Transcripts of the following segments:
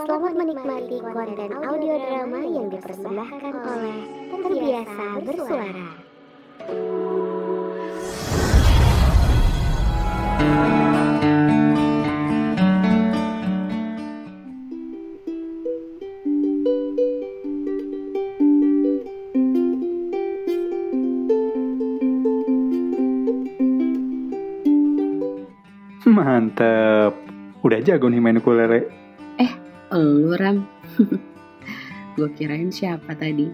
Selamat menikmati konten audio drama yang dipersembahkan oleh Terbiasa Bersuara. Mantep. Udah jago nih main ukulele. Elu Ram Gue kirain siapa tadi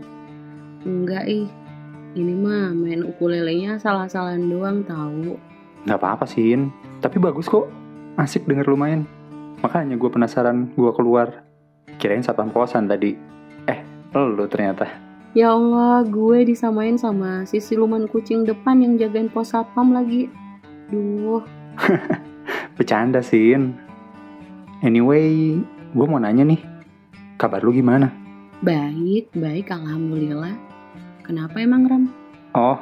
Enggak ih Ini mah main ukulelenya salah-salahan doang tahu. Gak apa-apa Sin. Tapi bagus kok. Asik denger lu main. Makanya gue penasaran gue keluar. Kirain satpam kosan tadi. Eh, lu ternyata. Ya Allah gue disamain sama si siluman kucing depan yang jagain pos satpam lagi Duh Bercanda Sin. Anyway, gue mau nanya nih. Kabar lu gimana? Baik, baik Alhamdulillah Kenapa emang Ram? Oh,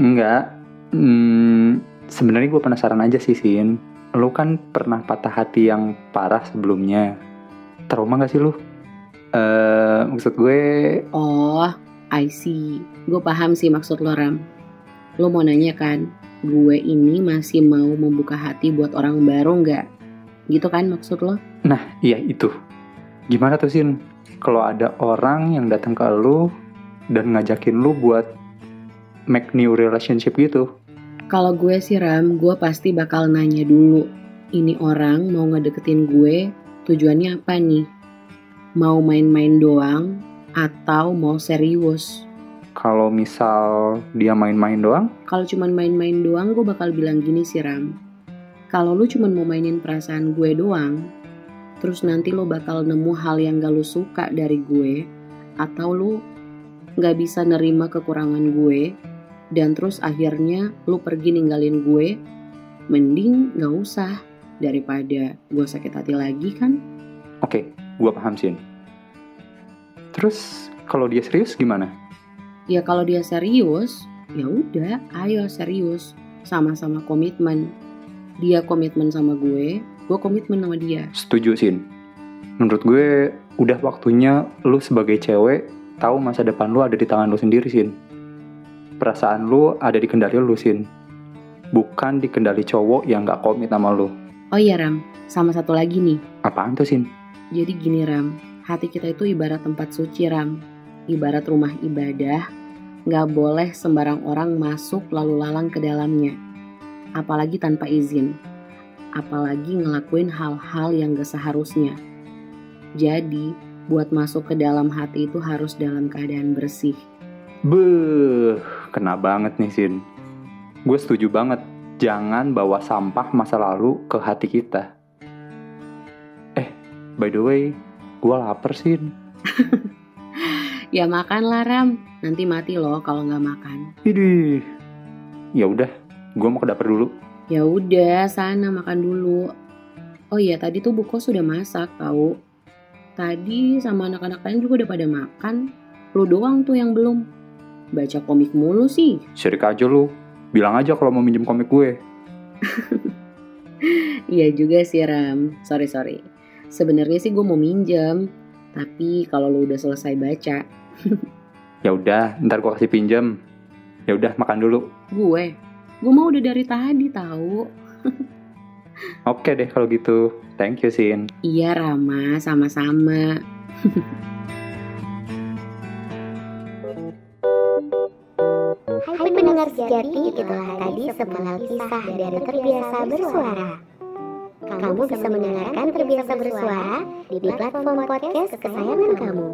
enggak. Hmm, sebenarnya gue penasaran aja sih, Sin. Lu kan pernah patah hati yang parah sebelumnya. Trauma gak sih lu? Eh, maksud gue, Oh, I see Gue paham sih maksud lo Ram Lo mau nanya kan Gue ini masih mau membuka hati buat orang baru nggak? Gitu kan maksud lo? Nah iya itu. Gimana tuh, Sin? Kalau ada orang yang datang ke lu dan ngajakin lu buat make new relationship gitu. Kalau gue sih Ram, gue pasti bakal nanya dulu. Ini orang mau ngedeketin gue, tujuannya apa nih? Mau main-main doang atau mau serius? Kalau misal dia main-main doang, Kalau cuman main-main doang, gue bakal bilang gini sih Ram. Kalau lu cuman mau mainin perasaan gue doang, terus nanti lo bakal nemu hal yang gak lu suka dari gue, atau lu gak bisa nerima kekurangan gue, dan terus akhirnya lu pergi ninggalin gue, mending gak usah daripada gue sakit hati lagi kan? oke, gue paham, Sin. Terus kalau dia serius gimana? Ya kalau dia serius, ya udah, ayo serius, sama-sama komitmen. Dia komitmen sama gue, gue komitmen sama dia. Setuju, Sin. Menurut gue, udah waktunya lu sebagai cewek tahu masa depan lu ada di tangan lu sendiri, Sin. Perasaan lu ada di kendali lu, Sin. Bukan di kendali cowok yang gak komit sama lu. Oh iya Ram, sama satu lagi nih. Apaan tuh, Sin? Jadi gini Ram, hati kita itu ibarat tempat suci Ram. Ibarat rumah ibadah, nggak boleh sembarang orang masuk lalu lalang ke dalamnya. Apalagi tanpa izin. Apalagi ngelakuin hal-hal yang gak seharusnya. Jadi, buat masuk ke dalam hati itu harus dalam keadaan bersih. Beuh, kena banget nih, Sin. Gue setuju banget. Jangan bawa sampah masa lalu ke hati kita. Eh, by the way, gue lapar, Sin. Ya makanlah Ram, nanti mati loh kalau nggak makan. Idih. Ya udah, gue mau ke dapur dulu. Ya udah, sana makan dulu. Oh iya, tadi tuh Buko sudah masak tahu. Tadi sama anak-anak lain juga udah pada makan. Lu doang tuh yang belum. Baca komik mulu sih. Syirik aja lu. Bilang aja kalau mau minjem komik gue. Iya juga sih Ram. Sorry sorry. Sebenarnya sih gue mau minjem. Tapi kalau lu udah selesai baca, Ya udah, ntar gue kasih pinjam. Ya udah, makan dulu. gue, gue mau udah dari tadi tahu. Oke deh kalau gitu. Thank you, Sin. Iya Rama, sama-sama. Hai pendengar sejati, itulah tadi sepenggal kisah dari Terbiasa Bersuara. Kamu bisa mendengarkan Terbiasa Bersuara di platform podcast kesayangan kamu.